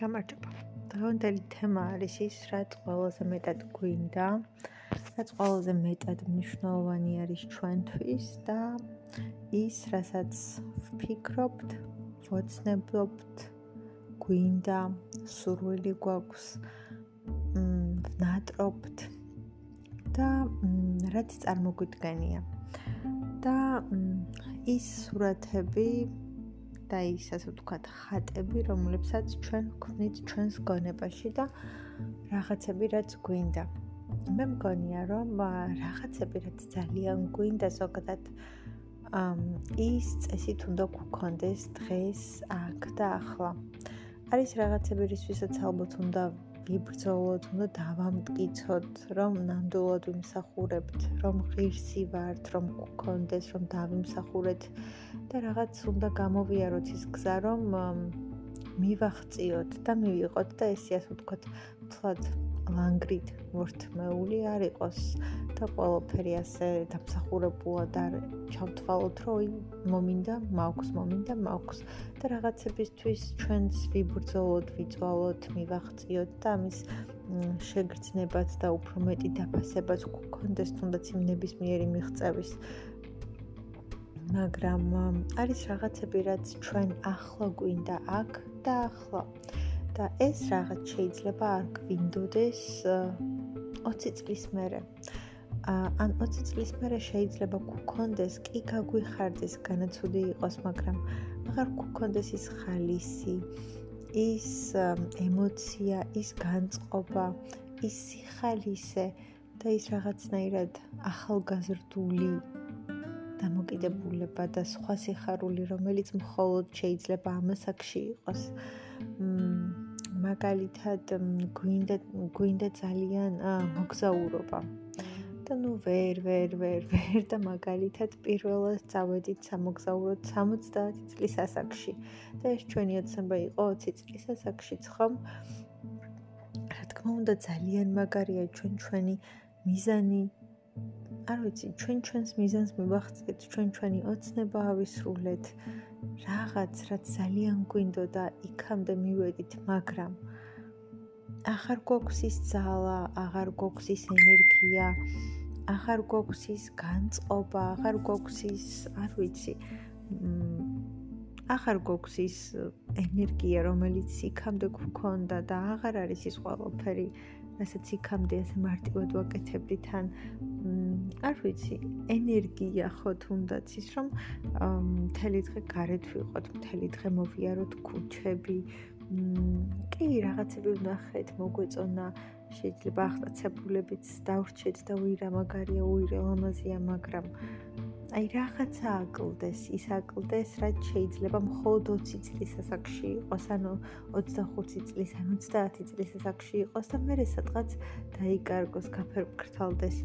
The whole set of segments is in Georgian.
გამარჯობა. დღევანდელი თემა არის ის, რაც ყველაზე მეტად გვინდა, რაც ყველაზე მეტად მნიშვნელოვანი არის ჩვენთვის და ის, რასაც ვფიქრობთ, ვოცნებობთ, გვინდა, სურვილი გვაქვს, მ ნატრობთ და რაც წარმოგვიდგენია. და ის სურათები და ის ასე ვთქვათ ხატები, რომლებსაც ჩვენ გვქნით ჩვენს გონებაში და რაღაცები რაც გვინდა. მე მგონია რომ რაღაცები რაც ძალიან გვინდა ზოგადად ამ ის წესით უნდა გქონდეს დღეს აქ და ახლა. არის რაღაცები რისთვისაც ალბათ უნდა ვიბრძოლოთ, უნდა დავამტკიცოთ, რომ ნამდვილად ვიმსახურებთ, რომ ღირსი ვართ, რომ გქონდეს, რომ დავიმსახურეთ. და რაღაც უნდა გამოვიაროთ ის გზა, რომ მივახციოთ და მივიღოთ და ესე ასე ვთქვათ, თლად ლანგრით მორთმეული არ იყოს და ყველაფერი ასე დამსახურებულად არ ჩავთვალოთ, რომ მომინდა, მაქვს, მომინდა, მაქვს. და რაღაცებისთვის ჩვენს ვიბრძოლოთ, ვიწვალოთ, მივახციოთ და ამის შეგრძნებაც და უფრო მეტი დაფასებაც გქონდეს თუნდაც იმ ნებისმიერი მიღწევის. მაგრამ არის რაღაცები რაც ჩვენ ახლა გვინდა აქ და ახლა და ეს რაღაც შეიძლება არ გვინდოდეს 20 წლის მერე. ან 20 წლის მერე შეიძლება გქონდეს, კი გაგვიხარდეს, განაცოდი იყოს, მაგრამ აღარ გქონდეს ის ხალისი, ის ემოცია, ის განწყობა, ის სიხალისე და ის რაღაცნაირად ახალგაზრდული დამოკიდებულება და სხვა სიხარული, რომელიც მხოლოდ შეიძლება ამასაკში იყოს. მ მაგალითად გვინდა გვინდა ძალიან მოგზაურობა. და ნუ ვერ ვერ ვერ ვერ და მაგალითად პირველად წავედით სამოგზაუროდ 70 წლის ასაკში. და ეს ჩვენი ოცნება იყო 20 წლის ასაკშიც ხომ? რა თქმა უნდა ძალიან მაგარია ჩვენ ჩვენი მიზანი არ ვიცი ჩვენ ჩვენს მიზანს მივახცეთ ჩვენ ჩვენი ოცნება ავისრულეთ. რაღაც რაც ძალიან გვინდოდა იქამდე მივედით, მაგრამ ახარ გვაქვს ის ძალა, აღარ გვაქვს ის ენერგია, ახარ გვაქვს ის განწყობა, აღარ გვაქვს ის, არ ვიცი, ახარ გვაქვს ის ენერგია, რომელიც იქამდე გვქონდა და აღარ არის ის ყველაფერი, რასაც იქამდე ასე მარტივად ვაკეთებდი თან არ ვიცი ენერგია ხო თუნდაც ის რომ მთელი დღე გარეთ ვიყოთ მთელი დღე მოვიაროთ ქუჩები კი რაღაცები ვნახეთ მოგვეწონა შეიძლება ახლა ცებულებიც დავრჩეთ და უი რა მაგარია უი რა ლამაზია მაგრამ აი რაღაცა აკლდეს, ის აკლდეს, რაც შეიძლება მხოლოდ 20 წლის ასაკში იყოს, ანუ 25 წლის, ან 30 წლის ასაკში იყოს და მე სადღაც დაიკარგოს, გაფერფრთალდეს.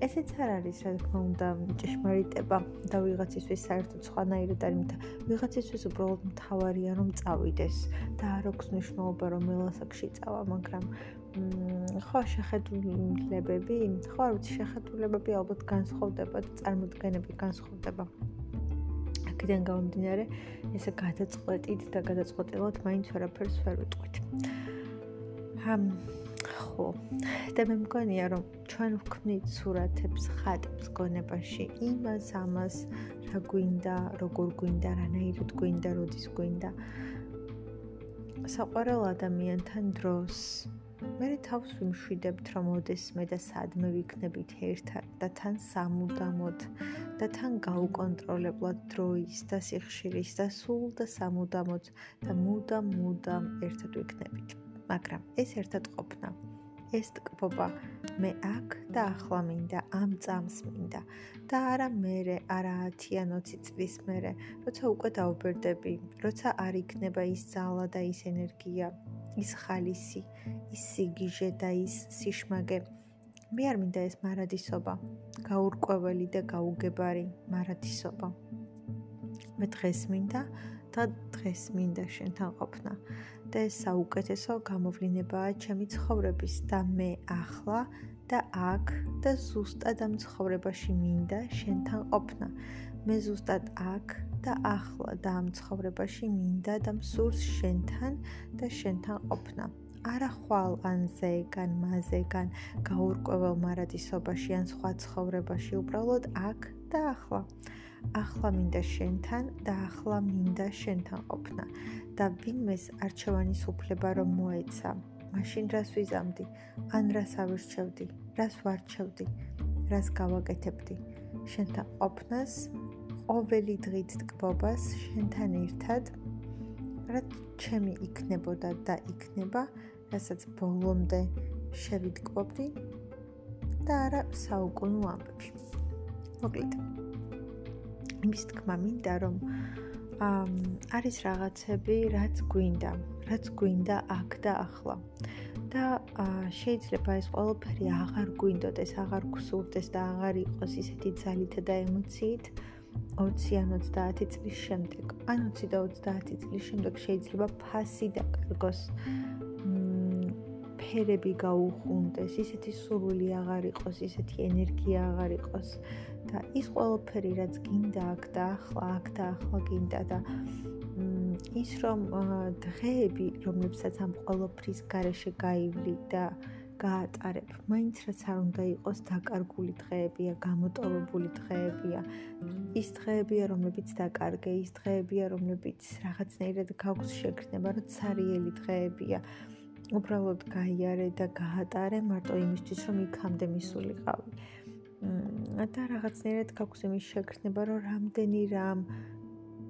ესეც არ არის, რა თქმა უნდა, ჭეშმარიტება და ვიღაცისთვის საერთოდ სხვანაირად არის, მაგრამ ვიღაცისთვის უბრალოდ მთავარია რომ წავიდეს და არ აქვს მნიშვნელობა რომ ელასაკში წავა, მაგრამ ხო შეხედულებები, ხო არ ვიცი, შეხედულებები ალბათ განსხვავდება და წარმოდგენები განსხვავდება. აქედან გამომდინარე, ესე გადაწყვეტით და გადაწყვეტილად მაინც ვერაფერს ვერ ვიტყვით. ჰამ ხო და მე მგონია რომ ჩვენ ვქმნით სურათებს ხატებს გონებაში იმას ამას რა გვინდა როგორ გვინდა რანაირად გვინდა როდის გვინდა საყვარელ ადამიანთან დროს მე თავს ვიმშვიდებთ რომ ოდესმე და სადმე ვიქნებით ერთად და თან სამუდამოდ და თან გაუკონტროლებლად დროის და სიხშირის და სულ და სამუდამოდ და მუდამ მუდამ ერთად ვიქნებით. მაგრამ ეს ერთად ყოფნა. ეს ტკბობა მე აქ და ახლა მინდა ამ წამს მინდა და არა მერე არა 10 20 წლის მერე როცა უკვე დაუბერდები როცა არ იქნება ის ძალა და ის ენერგია ის ხალისი ის სიგიჟე და ის სიშმაგე. მე არ მინდა ეს მარადისობა. გაურკვეველი და გაუგებარი მარადისობა. მე დღეს მინდა და დღეს მინდა შენთან ყოფნა და ეს საუკეთესო გამოვლინებაა ჩემი ცხოვრების და მე ახლა და აქ და ზუსტად ამ ცხოვრებაში მინდა შენთან ყოფნა მე ზუსტად აქ და ახლა და ამ ცხოვრებაში მინდა და მსურს შენთან და შენთან ყოფნა. არა ხვალ ან ზეგან, მაზეგან, გაურკვეველ მარადისობაში ან სხვა ცხოვრებაში, უბრალოდ აქ და ახლა. ახლა მინდა შენთან და ახლა მინდა შენთან ყოფნა და ვინმეს არჩევანის უფლება რომ მოეცა. მაშინ რას ვიზამდი? ან რას ავირჩევდი? რას ვარჩევდი? რას გავაკეთებდი? შენთან ყოფნას, ყოველი დღით ტკბობას შენთან ერთად, რაც ჩემი იქნებოდა და იქნება, რასაც ბოლომდე შევიტკბობდი და არა საუკუნო ამბებში. მოკლედ. იმის თქმა მინდა რომ არის რაღაცები, რაც გვინდა, რაც გვინდა აქ და ახლა. და შეიძლება ეს ყველაფერი აღარ გვინდოდეს, აღარ გსურდეს და აღარ იყოს ისეთი ძალითა და ემოციით 20 ან 30 წლის შემდეგ. ან 20 და 30 წლის შემდეგ შეიძლება ფასი დაკარგოს. ფერები გაუხუნდეს, ისეთი სურვილი აღარ იყოს, ისეთი ენერგია აღარ იყოს და ის ყველაფერი რაც გინდა აქ და ახლა, აქ და ახლა გინდა და ის რომ დღეები, რომლებსაც ამ ყოველფრის garaშე გაივლი და გაატარებ, მაინც რაც არ უნდა იყოს დაკარგული დღეებია, გამოტოვებული დღეებია. ის დღეებია, რომლებიც დაკარგე, ის დღეებია, რომლებიც რაღაცნაირად გაქვს შეკრება, რომ цаრიელი დღეებია. უბრალოდ გაიარე და გაატარე მარტო იმისთვის, რომ იქამდე მისულიყავი. და რაღაცნაირად გაქვს იმის შეკრება, რომ რამდენი რამ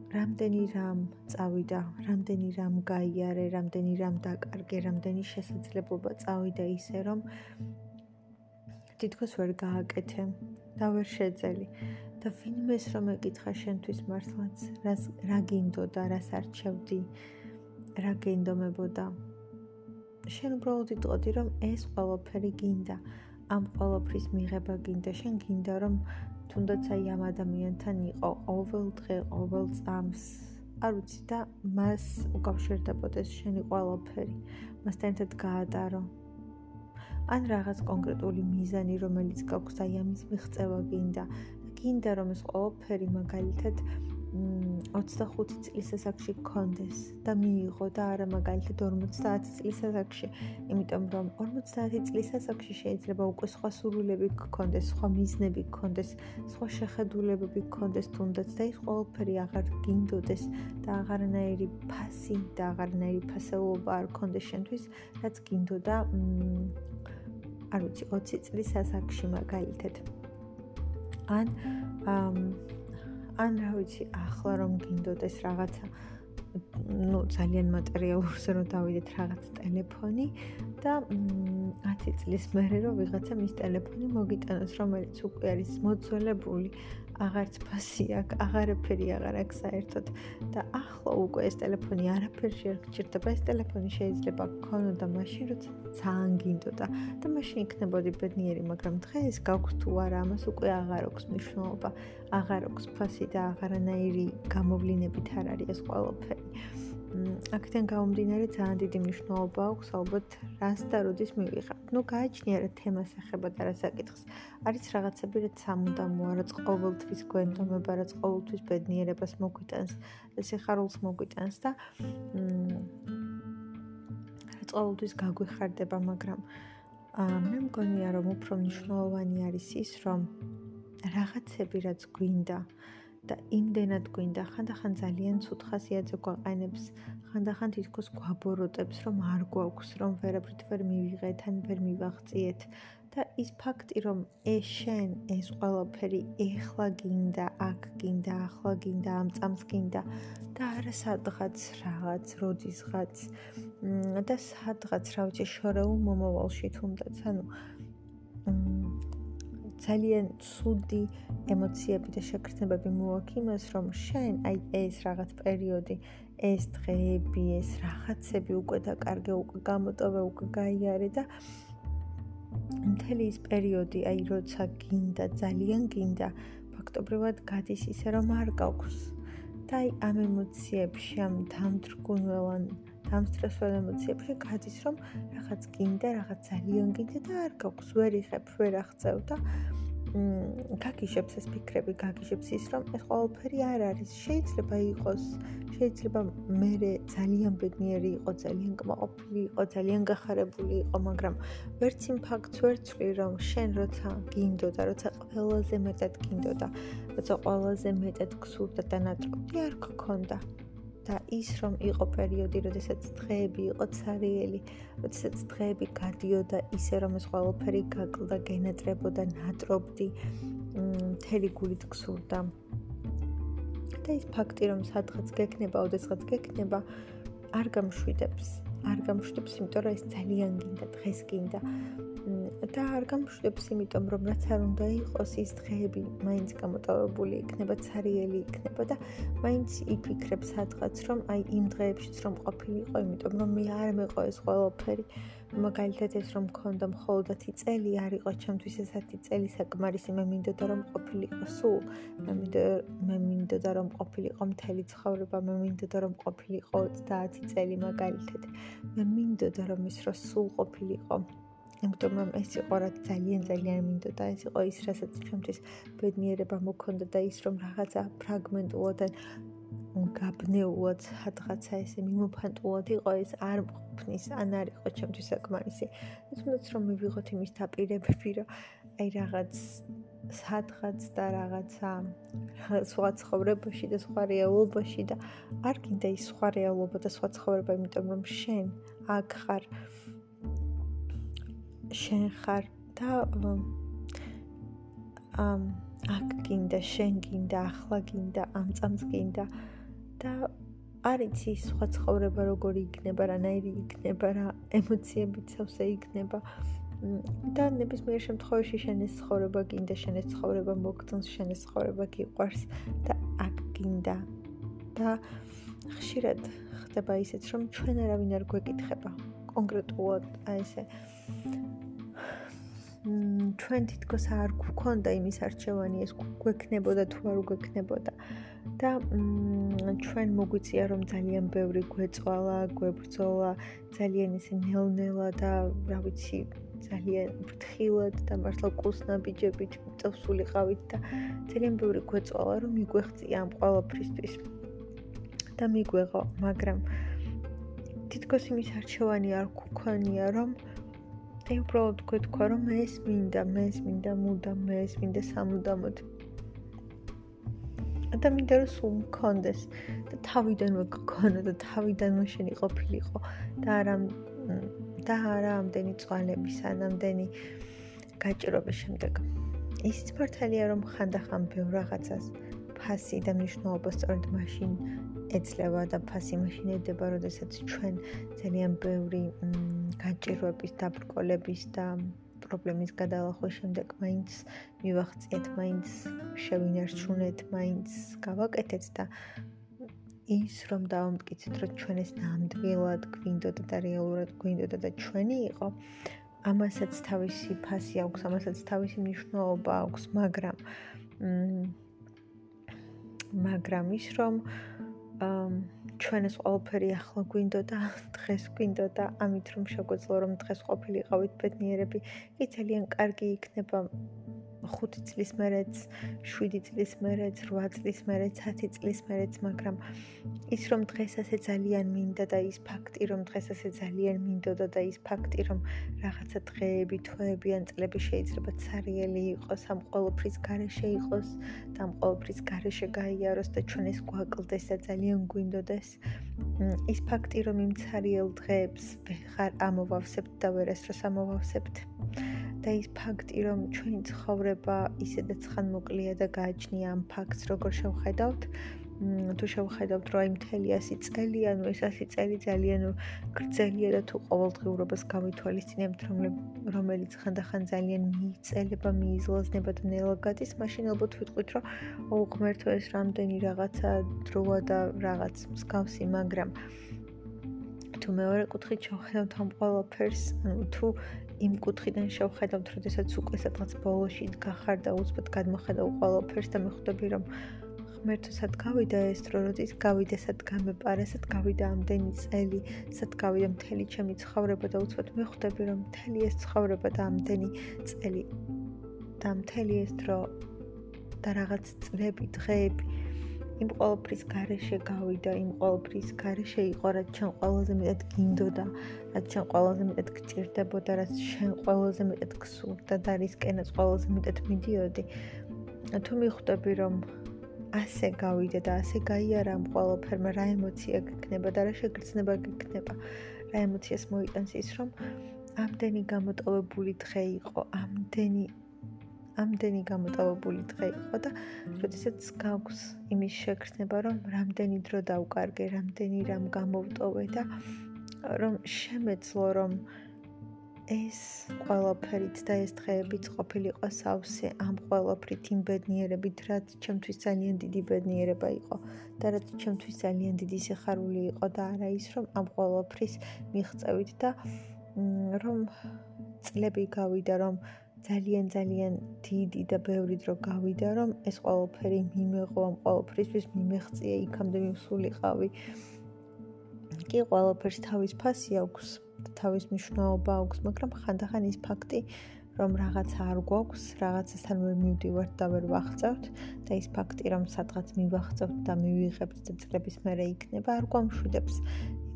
რამდენი რამ წავიდა, რამდენი რამ გაიარე, რამდენი რამ დაკარგე, რამდენი შესაძლებლობა წავიდა ისე რომ თითქოს ვერ გააკეთე და ვერ შეძელი. და ვინმეს რომ ეკითხა შენთვის მართლაც, რას რა გინდოდა, რას არჩევდი, რა გენდომებოდა. შენ უბრალოდ იტყოდი რომ ეს ყველაფერი გინდა. ამ ყველაფრის მიღება გინდა, შენ გინდა რომ თუნდაც აი ამ ადამიანთან იყო ყოველ დღე, ყოველ წამს. არ ვიცი და მას უკავშირდებოდეს შენი ყველაფერი. მასთან ერთად გაატარო. ან რაღაც კონკრეტული მიზანი, რომელიც გაქვს აი ამის მიღწევა გინდა. გინდა რომ ეს ყველაფერი მაგალითად 25 წლის ასაკში გქონდეს და მიიღო და არა მაგალითად 50 წლის ასაკში, იმიტომ რომ 50 წლის ასაკში შეიძლება უკვე სხვა სურვილები გქონდეს, სხვა მიზნები გქონდეს, სხვა შეხედულებები გქონდეს თუნდაც და ის ყველაფერი აღარ გინდოდეს და აღარნაირი ფასი და აღარნაირი ფასეულობა არ გქონდეს შენთვის, რაც გინდოდა არ ვიცი 20 წლის ასაკში მაგალითად. ან აა ან რა ვიცი, ახლა რომ გინდოდეს რაღაცა ну ძალიან მასალურზე რომ დავიდეთ რაღაც ტელეფონი და 10 წლის მერე რომ ვიღაცა მის ტელეფონი მოგიტანოს რომელიც უკვე არის მოძველებული აღარც ფასი აქვს, აღარაფერი აღარ აქვს საერთოდ. და ახლა უკვე ეს ტელეფონი არაფერში არ გჭირდება, ეს ტელეფონი შეიძლება გქონოდა მაშინ, როცა ძალიან გინდოდა და მაშინ იქნებოდი ბედნიერი, მაგრამ დღეს გაქვს თუ არა, ამას უკვე აღარ აქვს მნიშვნელობა, აღარ აქვს ფასი და აღარანაირი გამოვლინებით არ არის ეს ყველაფერი. აქედან გამომდინარე ძალიან დიდი მნიშვნელობა აქვს ალბათ რას და როდის მივიღებ. ნუ გააჩნია რა თემას ეხება და რა საკითხს. არის რაღაცები რაც სამუდამოა, რაც ყოველთვის გვენდომება, რაც ყოველთვის ბედნიერებას მოგვიტანს, სიხარულს მოგვიტანს და რაც ყოველთვის გაგვიხარდება, მაგრამ მე მგონია რომ უფრო მნიშვნელოვანი არის ის, რომ რაღაცები რაც გვინდა და იმდენად გვინდა ხანდახან ძალიან ცუდ ხასიათზე გვაყენებს. ხანდახან თითქოს გვაბოროტებს რომ არ გვაქვს რომ ვერაფრით ვერ მივიღეთ ან ვერ მივაღწიეთ. და ის ფაქტი რომ ეს შენ ეს ყველაფერი ეხლა გინდა აქ გინდა ახლა გინდა ამ წამს გინდა და არა სადღაც რაღაც როდისღაც და სადღაც რა ვიცი შორეულ მომავალში თუნდაც ანუ ძალიან ცუდი ემოციები და შეკრთნებები მოაქვს იმას, რომ შენ აი ეს რაღაც პერიოდი, ეს დღეები, ეს რაღაცები უკვე დაკარგე, უკვე გამოტოვე, უკვე გაიარე და მთელი ეს პერიოდი, აი როცა გინდა, ძალიან გინდა, ფაქტობრივად გადის ისე, რომ არ გაქვს. და აი ამ ემოციებში, ამ დამძრგუნველან ამ სტრესულ ემოციებში გადის რომ რაღაც გინდა, რაღაც ძალიან გინდა და არ გაქვს, ვერ იღებ, ვერ აღწევ და გაგიჟებს ეს ფიქრები, გაგიჟებს ის, რომ ეს ყველაფერი არ არის. შეიძლება იყოს, შეიძლება მე ძალიან ბედნიერი იყო, ძალიან კმაყოფილი იყო, ძალიან გახარებული იყო, მაგრამ ვერც იმ ფაქტს ვერ ცვლი, რომ შენ როცა გინდოდა, როცა ყველაზე მეტად გინდოდა, როცა ყველაზე მეტად გსურდა და ნატრობი არ გქონდა. და ის რომ იყო პერიოდი, როდესაც დღეები იყო цаრიელი, როდესაც დღეები გადიოდა ისე რომ ეს ყველაფერი გაკლდა, გენატრებოდა, ნატრობდი, მთელი გულით გსურდა. და ის ფაქტი რომ სადღაც გექნება, ოდესღაც გექნება, არ გამშვიდებს. არ გამშვიდებს, იმიტომ რომ ეს ძალიან გინდა, დღეს გინდა. და არ გამშვიდებს, იმიტომ რომ რაც არ უნდა იყოს ის დღეები, მაინც გამოტოვებული იქნება, цаრიელი იქნება და მაინც იფიქრებ სადღაც, რომ აი იმ დღეებშიც რომ ყოფილიყო, იმიტომ რომ მე არ მეყო ეს ყველაფერი. მაგალითად ეს რომ მქონდა მხოლოდ 10 წელი არ იყო ჩემთვის ეს 10 წელი საკმარისი მე მინდოდა რომ ყოფილიყო სულ. მე მინდოდა მე მინდოდა რომ ყოფილიყო მთელი ცხოვრება მე მინდოდა რომ ყოფილიყო 30 წელი მაგალითად. მე მინდოდა რომ ის რო სულ ყოფილიყო. იმიტომ რომ ეს იყო რა ძალიან ძალიან მინდოდა. ეს იყო ის რასაც ჩემთვის ბედნიერება მოქონდა და ის რომ რაღაცა ფრაგმენტულად გაბნეულად რაღაცა ესე მიმოფანტულად იყო ეს არ მყოფნის ან არ იყო ჩემთვის საკმარისი. თუმცა რომ მივიღოთ იმის დაპირებები რომ აი რაღაც სადღაც და რაღაცა სხვა ცხოვრებაში და სხვა რეალობაში და არ გინდა ის სხვა რეალობა და სხვა ცხოვრება იმიტომ რომ შენ აქ ხარ შენ ხარ და ამ აქ გინდა შენ გინდა ახლა გინდა ამ წამს გინდა და არიცი სხვა ცხოვრება როგორი იქნება რანაირი იქნება რა ემოციებით სავსე იქნება. და ნებისმიერ შემთხვევაში შენ ეს ცხოვრება გინდა შენ ეს ცხოვრება მოგწონს შენ ეს ცხოვრება გიყვარს და აქ გინდა. და ხშირად ხდება ისიც რომ ჩვენ არავინ არ გვეკითხება კონკრეტულად აი ესე ჩვენ თითქოს არ გვქონდა იმის არჩევანი ეს გვექნებოდა თუ არ გვექნებოდა და ჩვენ მოგვიწია რომ ძალიან ბევრი გვეწვალა, გვებრძოლა, ძალიან ისე ნელ-ნელა და რა ვიცი, ძალიან ფრთხილად და მართლა კუსნაბიჯებით წავსულიყავით და ძალიან ბევრი გვეწვალა რომ მიგვეღწია ამ ყოველფრისთვის. და მიგვეღო, მაგრამ თითქოს იმის არჩევანი არ გვქონია რომ აი უბრალოდ გქვა რომ ეს მინდა, ეს მინდა მუდამ, ეს მინდა სამუდამოდ. და მინდა რომ სულ მქონდეს და თავიდანვე გქონოდა და თავიდანვე შენი ყოფილიყო და არა და არა ამდენი წვალების, ანამდენი გაჭირობის შემდეგ. ისიც მართალია რომ ხანდახან ბევრ რაღაცას ფასი და მნიშვნელობა სწორედ მაშინ ეძლევა და ფასი მაშინ ედება, როდესაც ჩვენ ძალიან ბევრი გაჭირვების, დაბრკოლების და პრობლემის გადალახვის შემდეგ მაინც მივახციეთ, მაინც შევინარჩუნეთ, მაინც გავაკეთეთ და ის რომ დავამტკიცეთ, რომ ჩვენ ეს ნამდვილად გვინდოდა და რეალურად გვინდოდა და ჩვენი იყო, ამასაც თავისი ფასი აქვს, ამასაც თავისი მნიშვნელობა აქვს, მაგრამ მაგრამ ის რომ ჩვენ ეს ყველაფერი ახლა გვინდოდა, დღეს გვინდოდა, ამით რომ შეგვეძლო რომ დღეს ყოფილიყავით ბედნიერები, კი ძალიან კარგი იქნება 5 წლის მერეც, 7 წლის მერეც, 8 წლის მერეც, 10 წლის მერეც, მაგრამ ის რომ დღეს ასე ძალიან მინდა და ის ფაქტი რომ დღეს ასე ძალიან მინდოდა და ის ფაქტი რომ რაღაცა დღეები, თვეები ან წლები შეიძლება ცარიელი იყოს, ამ ყოველფრის გარეშე იყოს და ამ ყოველფრის გარეშე გაიაროს და ჩვენ ეს გვაკლდეს და ძალიან გვინდოდეს. ის ფაქტი რომ იმ ცარიელ დღეებს ვეღარ ამოვავსებთ და ვერასდროს ამოვავსებთ. და ის ფაქტი, რომ ჩვენი ცხოვრება ისედაც ხანმოკლეა და გააჩნია ამ ფაქტს, როგორ შევხედავთ, თუ შევხედავთ, რომ აი მთელი 100 წელი, ანუ ეს 100 წელი ძალიან გრძელია და თუ ყოველდღიურობას გავითვალისწინებთ, რომელიც ხანდახან ძალიან მიიწელება, მიიზლაზნება და ნელა გადის, მაშინ ალბათ ვიტყვით, რომ ოუ ღმერთო, ეს რამდენი რაღაცა დროა და რაღაც მსგავსი, მაგრამ თუ მეორე კუთხით შევხედავთ ამ ყველაფერს, ანუ თუ იმ კუთხიდან შევხედავთ, როდესაც უკვე სადღაც ბოლოში გახარ და უცბად გადმოხედავ ყველაფერს და მეხვდები, რომ ღმერთო, სად გავიდა ეს დრო, როდის გავიდა, სად გამეპარა, სად გავიდა ამდენი წელი, სად გავიდა მთელი ჩემი ცხოვრება და უცბად მეხვდები, რომ მთელი ეს ცხოვრება და ამდენი წელი და მთელი ეს დრო და რაღაც წლები, დღეები იმ ყოველფრის garaშე გავიდა, იმ ყოველფრის garaშე იყო, რაც ჩვენ ყველაზე მეტად გინდოდა, რაც ჩვენ ყველაზე მეტად გჭირდებოდა, რაც ჩვენ ყველაზე მეტად გსურდა და რისკენაც ყველაზე მეტად მიდიოდი. თუ მიხვდები, რომ ასე გავიდა და ასე გაიარა ამ ყოველფერმა, რა ემოცია გქნება და რა შეგრძნება გქნება, რა ემოციას მოიტანს ის, რომ ამდენი გამოტოვებული დღე იყო, ამდენი ამდენი გამოტოვებული დღე იყო და როდესაც გაქვს იმის შეგრძნება, რომ რამდენი დრო დავკარგე, რამდენი რამ გამოვტოვე და რომ შემეძლო რომ ეს ყველაფერით და ეს დღეებიც ყოფილიყო სავსე ამ ყველაფრით იმ ბედნიერებით, რაც ჩემთვის ძალიან დიდი ბედნიერება იყო და რაც ჩემთვის ძალიან დიდი სიხარული იყო და არა ის რომ ამ ყველაფრის მიღწევით და რომ წლები გავიდა რომ ძალიან ძალიან დიდი და ბევრი დრო გავიდა, რომ ეს ყველაფერი მიმეღო, ამ ყველაფრისთვის მიმეღწია, იქამდე მივსულიყავი. კი ყველაფერს თავის ფასი აქვს, თავის მნიშვნელობა აქვს, მაგრამ ხანდახან ის ფაქტი, რომ რაღაცა არ გვაქვს, რაღაცასთან ვერ მივდივართ და ვერ ვახწევთ და ის ფაქტი, რომ სადღაც მივახწევთ და მივიღებთ და წლების მერე იქნება, არ გვამშვიდებს.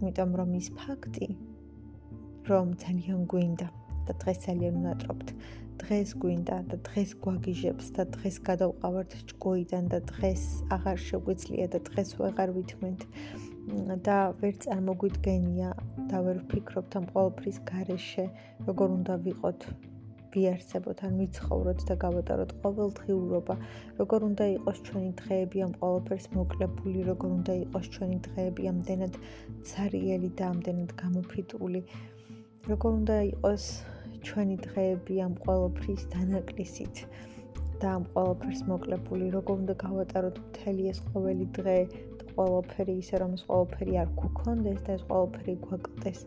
იმიტომ რომ ის ფაქტი, რომ ძალიან გვინდა და დღეს ძალიან უნატრობთ. დღეს გვინდა და დღეს გვაგიჟებს და დღეს გადავყავართ ჭკუიდან და დღეს აღარ შეგვიძლია და დღეს ვეღარ ვითმენთ და ვერ წარმოგვიდგენია და ვერ ვფიქრობთ ამ ყოველფრის გარეშე როგორ უნდა ვიყოთ ვიარსებოთ ან ვიცხოვროთ და გავატაროთ ყოველდღიურობა როგორ უნდა იყოს ჩვენი დღეები ამ ყოველფერს მოკლებული როგორ უნდა იყოს ჩვენი დღეები ამდენად цаრიელი და ამდენად გამოფიტული როგორ უნდა იყოს ჩვენი დღეები ამ ყოველფრის დანაკლისით და ამ ყოველფერს მოკლებული, როგორ უნდა გავატაროთ მთელი ეს ყოველი დღე და ყოველფერი ისე რომ ეს ყოველფერი არ გქონდეს და ეს ყოველფერი გვაკლდეს,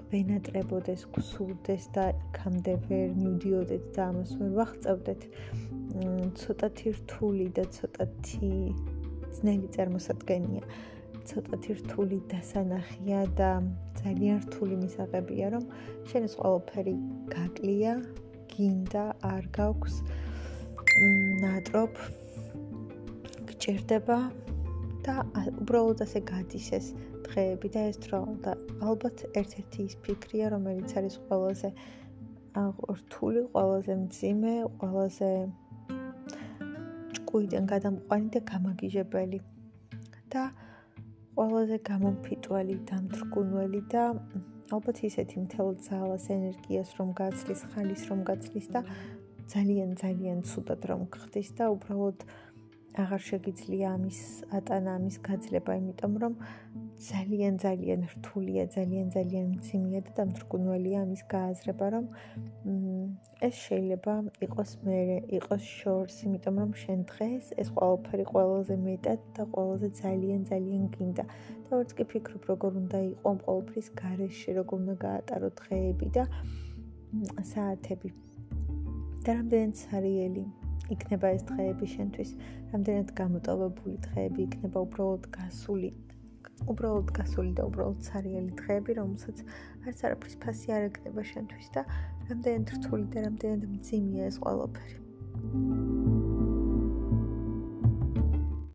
გვენატრებოდეს, გსურდეს და იქამდე ვერ მივდიოდეთ და ამას ვერ ვახწევდეთ. ცოტათი რთული და ცოტათი ძნელი წარმოსადგენია. ცოტათი რთული დასანახია და ძალიან რთული მისაღებია, რომ შენ ეს ყველაფერი გაკლია, გინდა, არ გაქვს ნატროფ გჭირდება და უბრალოდ ასე გადის ეს დღეები და ეს დრო და ალბათ ერთ-ერთი ის ფიქრია, რომელიც არის ყველაზე რთული, ყველაზე მძიმე, ყველაზე ჭკუიდან გადამყვანი და გამაგიჟებელი. და ყველაზე გამომფიტველი და მტრკუნველი და ალბათ ისეთი მთელ ძალას ენერგიას რომ გაცლის, ხალის რომ გაცლის და ძალიან ძალიან ცუდად რომ გხდის და უბრალოდ აღარ შეგიძლია ამის ატანა, ამის გაძლება, იმიტომ რომ ძალიან ძალიან რთულია, ძალიან ძალიან მძიმეა და დამრგუნველია ამის გააზრება, რომ ეს შეიძლება იყოს მე, იყოს შორს, იმიტომ რომ შენ დღეს ეს ყველაფერი ყველაზე მეტად და ყველაზე ძალიან ძალიან გინდა. და ვერც კი ფიქრობ, როგორ უნდა იყო ამ ყველაფრის გარეშე, როგორ უნდა გაატარო დღეები და საათები. და რამდენიც არიელი იქნება ეს დღეები შენთვის, რამდენად გამოტოვებული დღეები იქნება უბრალოდ გასული. უბრალოდ გასული და უბრალოდ ცარიელი დღეები, რომელსაც არც არაფრის ფასი არ ეკნება შენთვის და რამდენად რთული და რამდენად მძიმეა ეს ყველაფერი. thank you